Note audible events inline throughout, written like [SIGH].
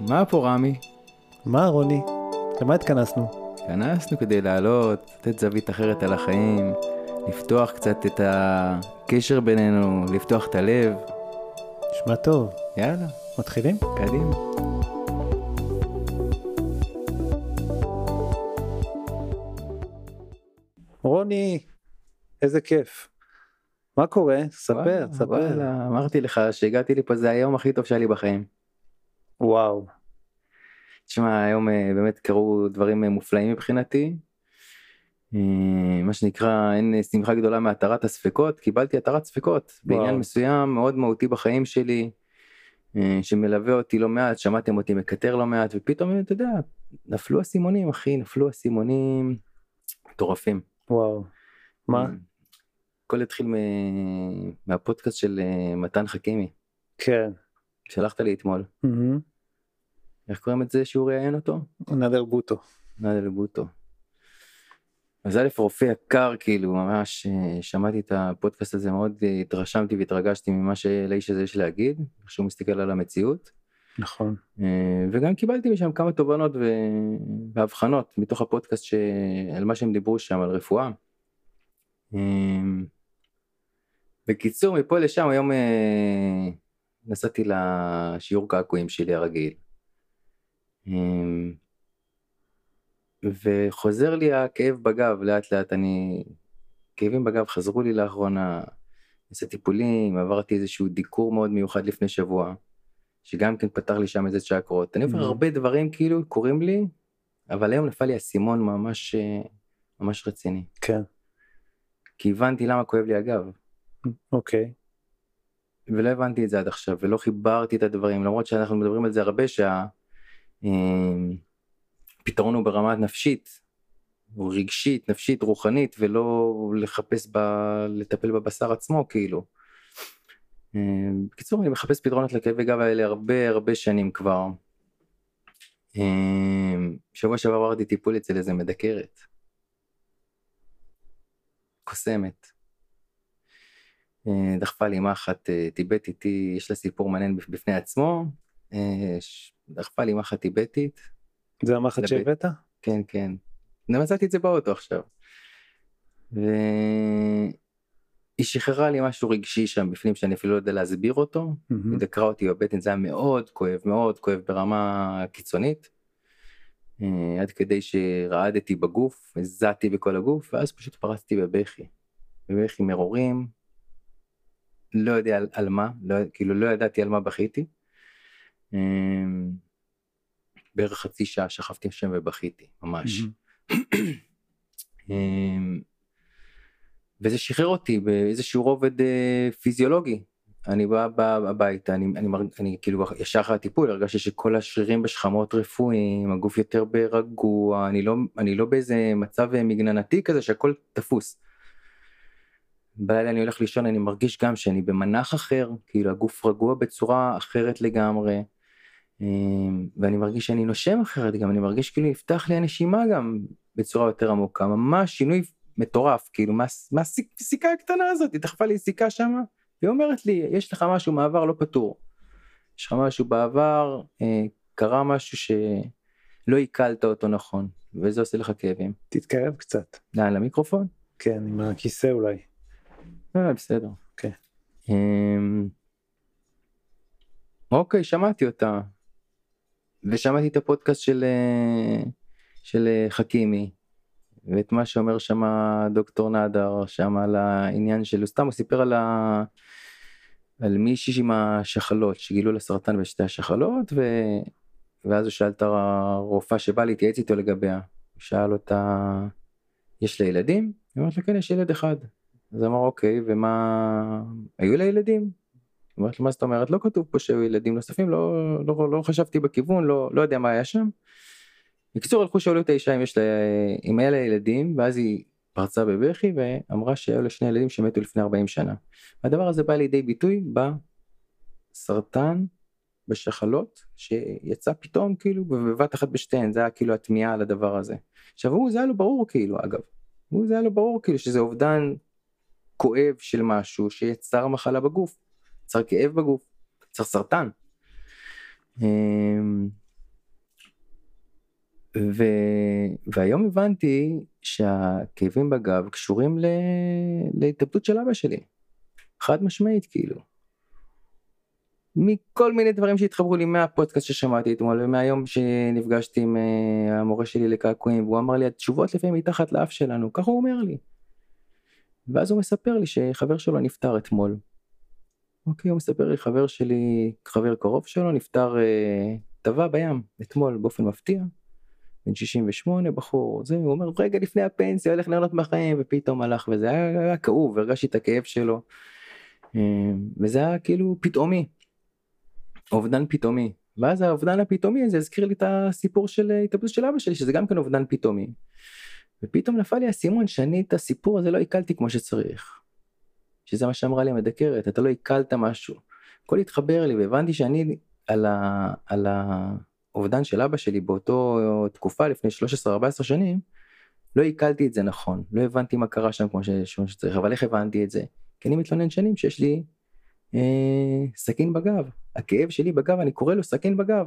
מה פה רמי? מה רוני? למה התכנסנו? התכנסנו כדי לעלות, לתת זווית אחרת על החיים, לפתוח קצת את הקשר בינינו, לפתוח את הלב. נשמע טוב. יאללה, מתחילים? קדימה. רוני, איזה כיף. מה קורה? ספר, וואלה, ספר. וואלה, אמרתי לך שהגעתי לפה זה היום הכי טוב שהיה לי בחיים. וואו. תשמע, היום אה, באמת קרו דברים אה, מופלאים מבחינתי. אה, מה שנקרא, אין שמחה גדולה מהתרת הספקות, קיבלתי התרת ספקות בעניין וואו. מסוים מאוד מהותי בחיים שלי, שמלווה אותי לא מעט, שמעתם אותי מקטר לא מעט, ופתאום, אתה יודע, נפלו אסימונים, אחי, נפלו אסימונים מטורפים. וואו. מה? הכל התחיל מ- מהפודקאסט של מתן חכימי, כן. שלחת לי אתמול. איך קוראים את זה שהוא ראיין אותו? נדר בוטו. נדל בוטו. אז א' רופא יקר כאילו ממש אה, שמעתי את הפודקאסט הזה מאוד התרשמתי והתרגשתי ממה שלאיש הזה יש להגיד איך שהוא מסתכל על המציאות נכון. אה, וגם קיבלתי משם כמה תובנות והבחנות מתוך הפודקאסט ש... על מה שהם דיברו שם על רפואה. אה, בקיצור מפה לשם היום נסעתי לשיעור קעקועים שלי הרגיל. אה, וחוזר לי הכאב בגב לאט לאט אני כאבים בגב חזרו לי לאחרונה עושה טיפולים עברתי איזשהו דיקור מאוד מיוחד לפני שבוע שגם כן פתר לי שם איזה צ'קרות אני עובר. הרבה דברים כאילו קורים לי אבל היום נפל לי אסימון ממש אה, ממש רציני כן. כי הבנתי למה כואב לי הגב אוקיי. ולא הבנתי את זה עד עכשיו ולא חיברתי את הדברים למרות שאנחנו מדברים על זה הרבה שהפתרון הוא ברמה נפשית, הוא רגשית, נפשית, רוחנית ולא לחפש ב... לטפל בבשר עצמו כאילו. אה, בקיצור אני מחפש פתרונות לכאבי גב האלה הרבה הרבה שנים כבר. אה, שבוע שעבר עברתי טיפול אצל איזה מדקרת. קוסמת. אה, דחפה לי אימה אחת אה, טיבטית, יש לה סיפור מעניין בפ- בפני עצמו. אה, דחפה לי אימה אחת טיבטית, זה המחט לבית. שהבאת? כן כן. מצאתי את זה באוטו עכשיו. והיא שחררה לי משהו רגשי שם בפנים שאני אפילו לא יודע להסביר אותו. מהמם. היא דקרה אותי בבטן זה היה מאוד כואב מאוד כואב ברמה קיצונית. עד כדי שרעדתי בגוף, הזעתי בכל הגוף ואז פשוט פרצתי בבכי. בבכי מרורים. לא יודע על, על מה, לא, כאילו לא ידעתי על מה בכיתי. אה, בערך חצי שעה שכבתי שם ובכיתי ממש. [CLEARS THROAT] אמ, וזה שחרר אותי באיזשהו רובד אה, פיזיולוגי. אני בא, בא הביתה, אני, אני, מרג- אני כאילו ישר אחרי הטיפול הרגשתי שכל השרירים בשכמות רפואיים, הגוף יותר ברגוע, אני לא, אני לא באיזה מצב אה, מגננתי כזה שהכל תפוס. בלילה אני הולך לישון אני מרגיש גם שאני במנח אחר, כאילו הגוף רגוע בצורה אחרת לגמרי. אמ, ואני מרגיש שאני נושם אחרת גם, אני מרגיש כאילו נפתח לי הנשימה גם בצורה יותר עמוקה, ממש שינוי מטורף, כאילו מה- מהסיכה הקטנה הזאת, היא דחפה לי סיכה שמה, והיא אומרת לי, יש לך משהו מעבר לא פתור. יש לך משהו בעבר, אה, קרה משהו שלא עיכלת אותו נכון, וזה עושה לך כאבים. תתקרב קצת. לאן, למיקרופון? כן, עם הכיסא אולי. אה, בסדר. אוקיי. אמ, אוקיי, שמעתי אותה. ושמעתי את הפודקאסט של, אה, של אה, חכימי, ואת מה שאומר שם דוקטור נאדר, שם על העניין שלו, סתם הוא סיפר על, ה... על מישהי עם השחלות, שגילו לה סרטן בשתי השחלות, ו... ואז הוא שאל את הרופאה שבאה להתייעץ איתו לגביה, הוא שאל אותה, יש לה ילדים? היא אומרת לו, כן, יש ילד אחד. אז אמר אוקיי ומה היו לה ילדים? לו מה זאת אומרת לא כתוב פה שהיו ילדים נוספים לא לא לא חשבתי בכיוון לא לא יודע מה היה שם. בקיצור הלכו שאלו את האישה אם יש לה אם היה לה ילדים ואז היא פרצה בבכי ואמרה שהיו לה שני ילדים שמתו לפני 40 שנה. הדבר הזה בא לידי ביטוי בסרטן בשחלות שיצא פתאום כאילו בבת אחת בשתיהן זה היה כאילו התמיהה על הדבר הזה. עכשיו הוא זה היה לו ברור כאילו אגב. הוא זה היה לו ברור כאילו שזה אובדן כואב של משהו שיצר מחלה בגוף, יצר כאב בגוף, יצר סרטן. אמ, ו... והיום הבנתי שהכאבים בגב קשורים ל... להתאבדות של אבא שלי. חד משמעית כאילו. מכל מיני דברים שהתחברו לי מהפודקאסט ששמעתי אתמול ומהיום שנפגשתי עם uh, המורה שלי לקעקועים והוא אמר לי התשובות לפעמים מתחת לאף שלנו ככה הוא אומר לי. ואז הוא מספר לי שחבר שלו נפטר אתמול. אוקיי הוא מספר לי חבר שלי חבר קרוב שלו נפטר uh, טבע בים אתמול באופן מפתיע. בן 68 בחור זה הוא אומר רגע לפני הפנסיה הולך ליהנות מהחיים ופתאום הלך וזה היה, היה כאוב הרגשתי את הכאב שלו. אה, וזה היה כאילו פתאומי. אובדן פתאומי. ואז האובדן הפתאומי הזה הזכיר לי את הסיפור של התאבדות של אבא שלי שזה גם כן אובדן פתאומי. ופתאום נפל לי האסימון שאני את הסיפור הזה לא עיכלתי כמו שצריך. שזה מה שאמרה לי המדקרת אתה לא עיכלת משהו. הכל התחבר לי והבנתי שאני על, ה, על האובדן של אבא שלי באותו תקופה לפני 13-14 שנים לא עיכלתי את זה נכון לא הבנתי מה קרה שם כמו שצריך אבל איך הבנתי את זה כי אני מתלונן שנים שיש לי אה, סכין בגב. הכאב שלי בגב, אני קורא לו סכין בגב.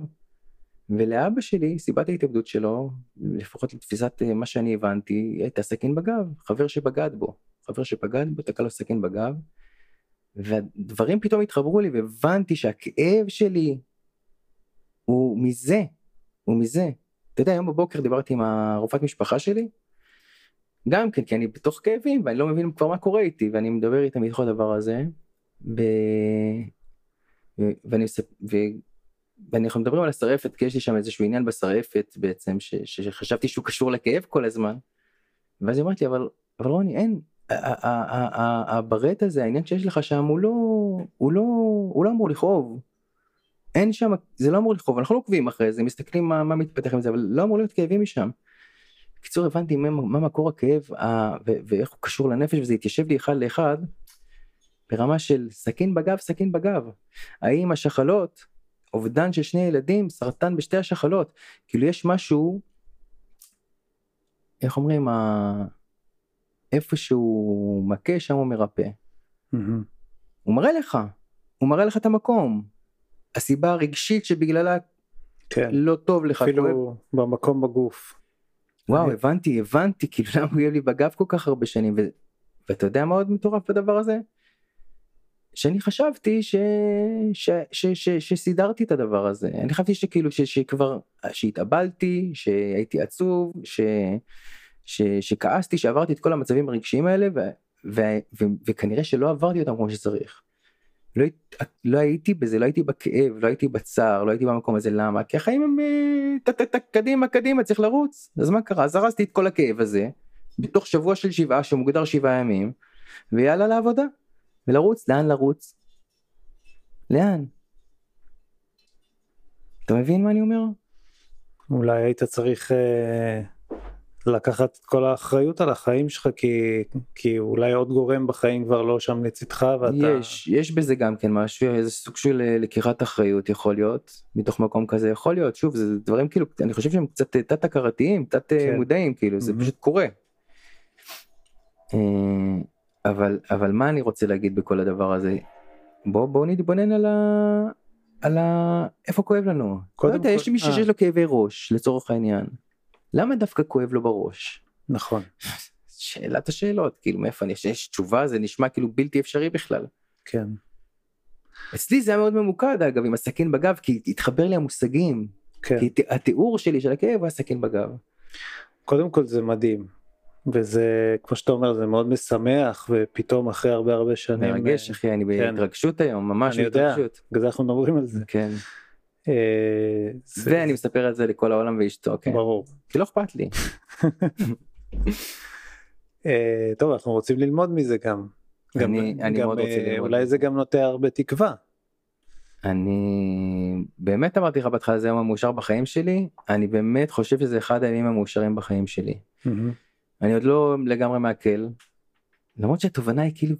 ולאבא שלי, סיבת ההתאבדות שלו, לפחות לתפיסת אה, מה שאני הבנתי, הייתה סכין בגב, חבר שבגד בו. חבר שפגד בו, תקע לו סכין בגב. והדברים פתאום התחברו לי והבנתי שהכאב שלי הוא מזה, הוא מזה. אתה יודע, היום בבוקר דיברתי עם הרופאת משפחה שלי, גם כן, כי אני בתוך כאבים ואני לא מבין כבר מה קורה איתי, ואני מדבר איתה מתוך הדבר הזה, ב... ואני, ו... ואנחנו מדברים על השרעפת כי יש לי שם איזשהו עניין בשרעפת בעצם ש... שחשבתי שהוא קשור לכאב כל הזמן. ואז היא אמרת לי אבל אבל רוני אין הברט הזה העניין שיש לך שם הוא לא הוא לא הוא לא אמור לכאוב. אין שם זה לא אמור לכאוב אנחנו לא עוקבים אחרי זה מסתכלים מה, מה מתפתח עם זה אבל לא אמור להיות כאבים משם. בקיצור הבנתי מה, מה מקור הכאב ה, ו, ואיך הוא קשור לנפש וזה התיישב לי אחד לאחד ברמה של סכין בגב, סכין בגב. האם השחלות, אובדן של שני ילדים, סרטן בשתי השחלות, כאילו יש משהו, איך אומרים, ה... איפה שהוא מכה שם הוא מרפא. Mm-hmm. הוא מראה לך, הוא מראה לך את המקום. הסיבה הרגשית שבגללה כן. לא טוב לך. אפילו כואב. במקום בגוף. וואו. הבנתי, הבנתי, כאילו למה הוא יהיה לי בגב כל כך הרבה שנים, ו... ואתה יודע מה עוד מטורף בדבר הזה? שאני חשבתי ש... ש... ש... ש... שסידרתי את הדבר הזה. אני חשבתי שכאילו ש... שכבר שהתאבלתי שהייתי עצוב ש... ש... שכעסתי שעברתי את כל המצבים הרגשיים האלה ו... ו... ו... וכנראה שלא עברתי אותם כמו שצריך. לא, לא הייתי בזה לא הייתי בכאב לא הייתי בצער לא הייתי במקום הזה. למה? כי החיים הם אה, קדימה קדימה צריך לרוץ. אז מה קרה? אז הרסתי את כל הכאב הזה בתוך שבוע של שבעה שמוגדר שבעה ימים ויאללה לעבודה. ולרוץ, לאן לרוץ? לאן? אתה מבין מה אני אומר? אולי היית צריך אה, לקחת את כל האחריות על החיים שלך כי, כי אולי עוד גורם בחיים כבר לא שם לצדך ואתה... יש, יש בזה גם כן משהו, איזה סוג של אה, לקיחת אחריות יכול להיות, מתוך מקום כזה יכול להיות, שוב זה דברים כאילו, אני חושב שהם קצת תת הכרתיים, תת אה, כן. מודעים, כאילו mm-hmm. זה פשוט קורה. אה, אבל אבל מה אני רוצה להגיד בכל הדבר הזה בוא בוא נתבונן על ה... על ה... איפה כואב לנו. לא יודע, יש לי מישהו אה. שיש לו כאבי ראש לצורך העניין. למה דווקא כואב לו בראש? נכון. [LAUGHS] שאלת השאלות כאילו מאיפה אני יש תשובה זה נשמע כאילו בלתי אפשרי בכלל. כן. אצלי זה היה מאוד ממוקד אגב עם הסכין בגב כי התחבר לי המושגים. כן. כי התיאור שלי של הכאב היה סכין בגב. קודם כל זה מדהים וזה כמו שאתה אומר זה מאוד משמח ופתאום אחרי הרבה הרבה שנים מרגש אה, אחי אני כן. בהתרגשות היום ממש אני יודע בגלל זה אנחנו מדברים על זה כן. אה, ואני מספר את זה לכל העולם ואשתו כן ברור כי לא אכפת לי. [LAUGHS] אה, טוב אנחנו רוצים ללמוד מזה גם. אני, אני גם, מאוד רוצה ללמוד. אולי זה גם נוטע הרבה תקווה. אני באמת אמרתי לך בהתחלה זה היום המאושר בחיים שלי אני באמת חושב שזה אחד הימים המאושרים בחיים שלי. אני עוד לא לגמרי מעכל. למרות שהתובנה היא כאילו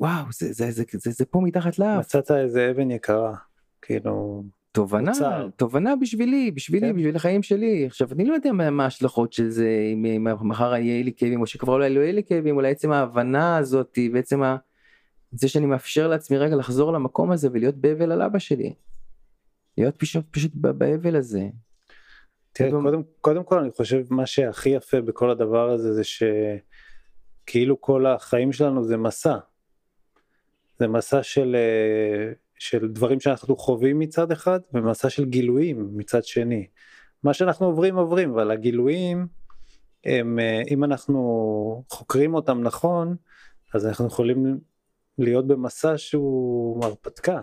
וואו זה זה זה זה, זה פה מתחת לאף. מצאת איזה אבן יקרה כאילו. תובנה מוצר. תובנה בשבילי בשבילי כן. בשביל החיים שלי עכשיו אני לא יודע מה ההשלכות של זה אם, אם מחר יהיה לי כאבים או שכבר אולי לא יהיה לי כאבים אולי עצם ההבנה הזאת בעצם ה... זה שאני מאפשר לעצמי רגע לחזור למקום הזה ולהיות באבל על אבא שלי. להיות פשוט פשוט באבל הזה תראה, פתאום- קודם, קודם כל אני חושב מה שהכי יפה בכל הדבר הזה זה שכאילו כל החיים שלנו זה מסע. זה מסע של, אה, של דברים שאנחנו חווים מצד אחד ומסע של גילויים מצד שני. מה שאנחנו עוברים עוברים אבל הגילויים הם אה, אם אנחנו חוקרים אותם נכון אז אנחנו יכולים להיות במסע שהוא הרפתקה.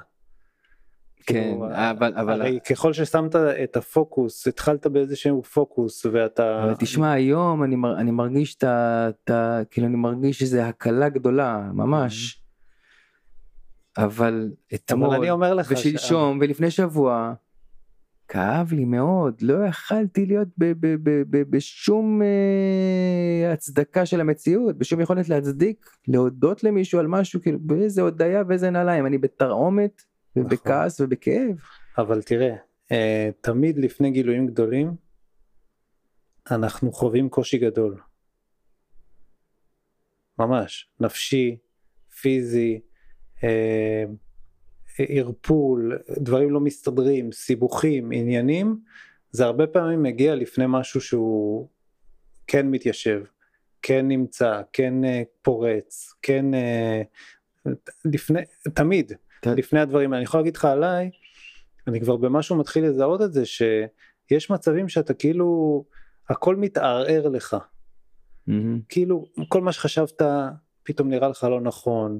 כן, כאילו, אבל, אבל, הרי ככל ששמת את הפוקוס, התחלת באיזשהו פוקוס ואתה... אבל תשמע היום אני, מר, אני מרגיש את ה... כאילו אני מרגיש שזה הקלה גדולה ממש. אבל אתמול אבל אני אומר לך... ושלשום ולפני שבוע כאב לי מאוד לא יכלתי להיות ב, ב, ב, ב, בשום אה, הצדקה של המציאות בשום יכולת להצדיק להודות למישהו על משהו כאילו באיזה הודיה ואיזה נעליים אני בתרעומת ובכעס ובכאב. אבל תראה, אה, תמיד לפני גילויים גדולים, אנחנו חווים קושי גדול. ממש, נפשי, פיזי, אה, ערפול, דברים לא מסתדרים, סיבוכים, עניינים, זה הרבה פעמים מגיע לפני משהו שהוא כן מתיישב, כן נמצא, כן אה, פורץ, כן לפני, תמיד, ת- לפני הדברים האלה. אני יכול להגיד לך עליי, אני כבר במשהו מתחיל לזהות את זה, שיש מצבים שאתה כאילו, הכל מתערער לך. מהמם. כאילו, כל מה שחשבת פתאום נראה לך לא נכון.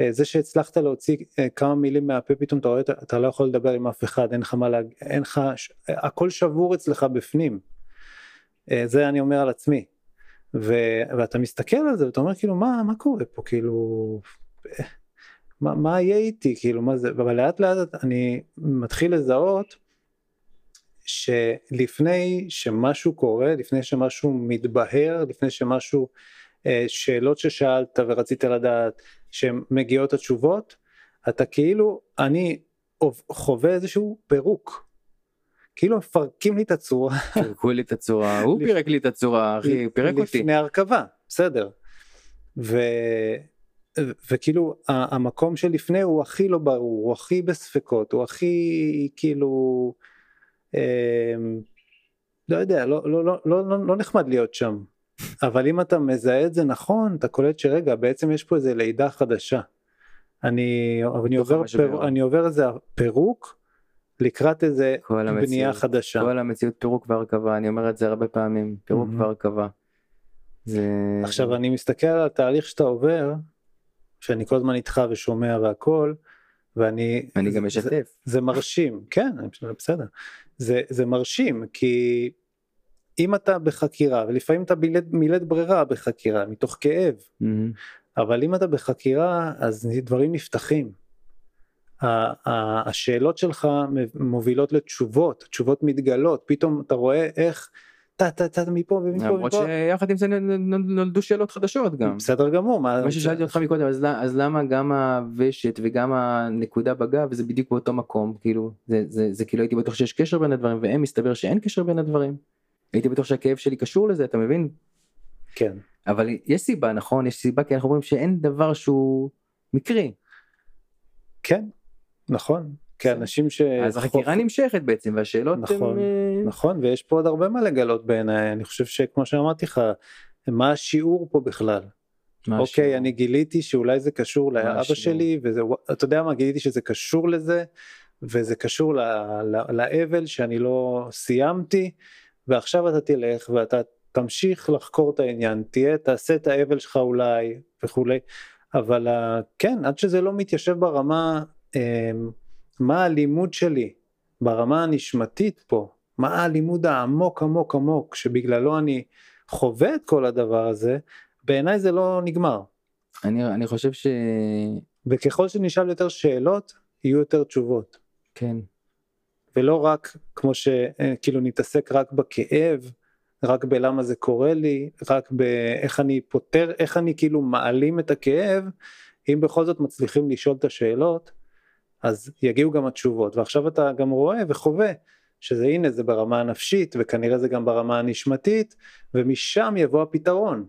אה, זה שהצלחת להוציא אה, כמה מילים מהפה פתאום אתה רואה אתה לא יכול לדבר עם אף אחד אין לך מה להגיד אין לך הכל שבור אצלך בפנים. אה, זה אני אומר על עצמי. ו, ואתה מסתכל על זה ואתה אומר כאילו מה מה קורה פה כאילו מה, מה יהיה איתי כאילו מה זה אבל לאט לאט אני מתחיל לזהות שלפני שמשהו קורה לפני שמשהו מתבהר לפני שמשהו אה, שאלות ששאלת ורצית לדעת שמגיעות התשובות אתה כאילו אני חווה איזשהו פירוק כאילו מפרקים לי את הצורה פירקו לי את הצורה [LAUGHS] הוא פירק לי את הצורה אחי פירק אותי. לפני הרכבה בסדר. ו... וכאילו המקום שלפני הוא הכי לא ברור הוא הכי בספקות הוא הכי כאילו אה, לא יודע לא, לא, לא, לא, לא, לא נחמד להיות שם אבל אם אתה מזהה את זה נכון אתה קולט שרגע בעצם יש פה איזה לידה חדשה. אני, אני, בתוך עובר. פיר, אני עובר איזה פירוק לקראת איזה כל בנייה המציאות, חדשה. כל המציאות פירוק והרכבה אני אומר את זה הרבה פעמים פירוק מהמם. והרכבה. זה עכשיו אני מסתכל על התהליך שאתה עובר, שאני כל הזמן איתך ושומע והכל, ואני... אני זה- גם זה, משתף. זה מרשים, כן, בסדר. זה, זה מרשים, כי אם אתה בחקירה, ולפעמים אתה בלית, מילד ברירה בחקירה, מתוך כאב, מהמם. אבל אם אתה בחקירה, אז דברים נפתחים. השאלות שלך מובילות לתשובות, התשובות מתגלות, פתאום אתה רואה איך טה טה טה מפה ומפה למרות ומפה. שיחד עם זה נולדו שאלות חדשות גם. בסדר גמור, מה, ששאלתי אותך מקודם אז, למה- גם הוושת וגם הנקודה בגב זה בדיוק באותו מקום כאילו זה כאילו הייתי בטוח שיש קשר בין הדברים והם מסתבר שאין קשר בין הדברים. הייתי בטוח שהכאב שלי קשור לזה אתה מבין כן. אבל יש סיבה נכון יש סיבה כי אנחנו אומרים שאין דבר שהוא מקרי כן, נכון, כאנשים ש... אז החקירה נמשכת בעצם והשאלות אה, נכון, הם, אה, נכון, ויש פה עוד הרבה מה לגלות בעיניי, אני חושב שכמו שאמרתי לך, מה השיעור פה בכלל? אוקיי, השיעור? אני גיליתי שאולי זה קשור לאבא השיעור? שלי, וזה, אתה יודע מה, גיליתי שזה קשור לזה, וזה קשור לאבל שאני לא סיימתי, ועכשיו אתה תלך ואתה תמשיך לחקור את העניין, תהיה, תעשה את האבל שלך אולי, וכולי, אבל ה- כן, עד שזה לא מתיישב ברמה, אמ, מה הלימוד שלי, ברמה הנשמתית פה, מה הלימוד העמוק עמוק עמוק, שבגללו אני חווה את כל הדבר הזה, בעיניי זה לא נגמר. אני, אני חושב שכן וככל שנשאל יותר שאלות, יהיו יותר תשובות. כן, ולא רק כמו שכאילו נתעסק רק בכאב, רק בלמה זה קורה לי, רק באיך אני פותר, איך אני כאילו מעלים את הכאב, אם בכל זאת מצליחים לשאול את השאלות, אז יגיעו גם התשובות. ועכשיו אתה גם רואה וחווה שזה הנה זה ברמה הנפשית וכנראה זה גם ברמה הנשמתית, ומשם יבוא הפתרון.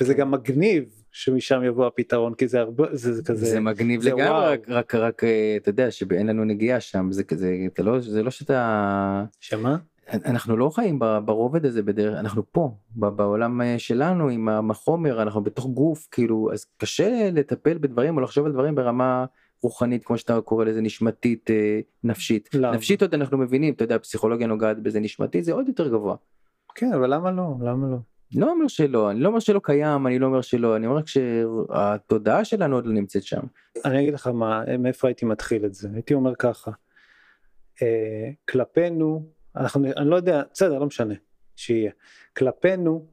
וזה גם מגניב שמשם יבוא הפתרון, כי זה הרבה, זה, זה כזה, זה מגניב זה לגמרי וואו. רק, רק רק אה, אתה יודע שאין לנו נגיעה שם זה כזה אתה לא זה לא שאתה שמה? אנחנו לא חיים ברובד הזה בדרך אנחנו פה בעולם אה, שלנו עם החומר אנחנו בתוך גוף כאילו אז קשה לטפל בדברים או לחשוב על דברים ברמה רוחנית כמו שאתה קורא לזה נשמתית אה, נפשית למה? נפשית עוד אנחנו מבינים אתה יודע פסיכולוגיה נוגעת בזה נשמתית זה עוד יותר גבוה. כן אבל למה לא למה לא לא אומר שלא אני לא אומר שלא קיים אני לא אומר שלא אני אומר רק שהתודעה שלנו עוד לא נמצאת שם. אני אגיד לך מה מאיפה הייתי מתחיל את זה הייתי אומר ככה אה, כלפינו אנחנו אני לא יודע בסדר לא משנה שיהיה כלפינו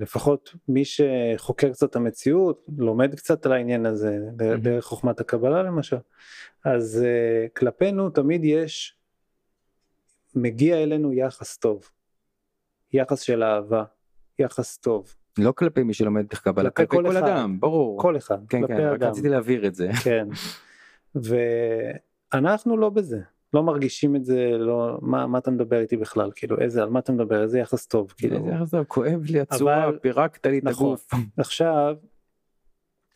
לפחות מי שחוקר קצת את המציאות לומד קצת על העניין הזה מהמם. דרך חוכמת הקבלה למשל אז אה, כלפינו תמיד יש מגיע אלינו יחס טוב יחס של אהבה יחס טוב לא כלפי מי שלומד איך קבלה כלפי כל כל. אדם ברור. כל אחד כן כלפי כן רק אדם רציתי להבהיר את זה. כן [LAUGHS] ואנחנו לא בזה לא מרגישים את זה לא מה מה אתה מדבר איתי בכלל? כאילו איזה על מה אתה מדבר? איזה יחס טוב כאילו. איזה יחס טוב, כואב לי הצורה אבל- פירקת לי את נכון. הגוף. [LAUGHS] עכשיו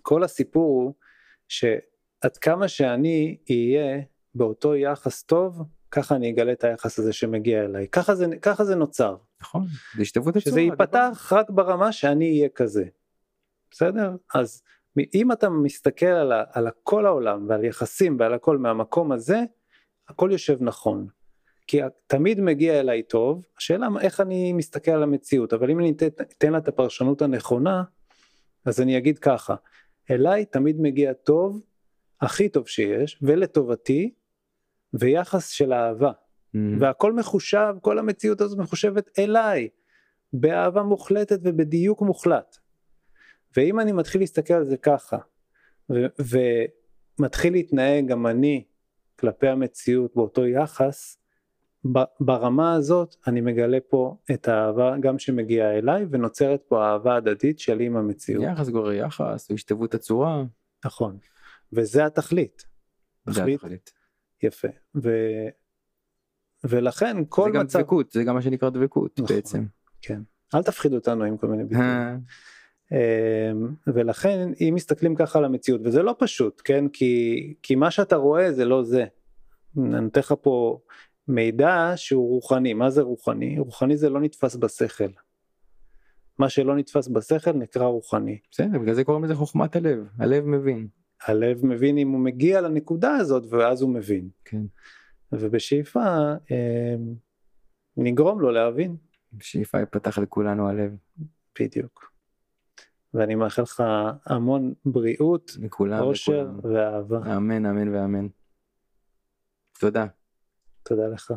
כל הסיפור הוא שעד כמה שאני אהיה באותו יחס טוב ככה אני אגלה את היחס הזה שמגיע אליי. ככה זה ככה זה נוצר. נכון זה השתוות הצורה. שזה ייפתח רק ברמה שאני אהיה כזה. בסדר? אז אם אתה מסתכל על, ה, על כל העולם ועל יחסים ועל הכל מהמקום הזה הכל יושב נכון כי תמיד מגיע אליי טוב השאלה איך אני מסתכל על המציאות אבל אם אני אתן, לה את הפרשנות הנכונה אז אני אגיד ככה אליי תמיד מגיע טוב הכי טוב שיש ולטובתי ויחס של אהבה Mhm. והכל מחושב, כל המציאות הזאת מחושבת אליי, באהבה מוחלטת ובדיוק מוחלט. ואם אני מתחיל להסתכל על זה ככה, ו- ומתחיל להתנהג גם אני כלפי המציאות באותו יחס, ברמה הזאת אני מגלה פה את האהבה גם שמגיעה אליי ונוצרת פה אהבה הדדית שלי עם המציאות. יחס גורר יחס, השתוות הצורה. נכון. וזה התכלית. זה תכלית התכלית. יפה. ו... ולכן כל זה גם מצב... דבקות, זה גם מה שנקרא דבקות נכון. בעצם. כן. אל תפחיד אותנו עם כל מיני [LAUGHS] ביטויים. אה, ולכן אם מסתכלים ככה על המציאות וזה לא פשוט כן כי כי מה שאתה רואה זה לא זה. אני נותן לך פה מידע שהוא רוחני מה זה רוחני רוחני זה לא נתפס בשכל. מה שלא נתפס בשכל נקרא רוחני. בסדר, בגלל זה קוראים לזה חוכמת הלב, הלב מבין. הלב מבין אם הוא מגיע לנקודה הזאת ואז הוא מבין. כן. ובשאיפה אמ, נגרום לו להבין בשאיפה ייפתח לכולנו הלב, בדיוק. ואני מאחל לך המון בריאות, לכולם אושר לכולם. ואהבה. אמן, אמן ואמן. תודה. תודה לך.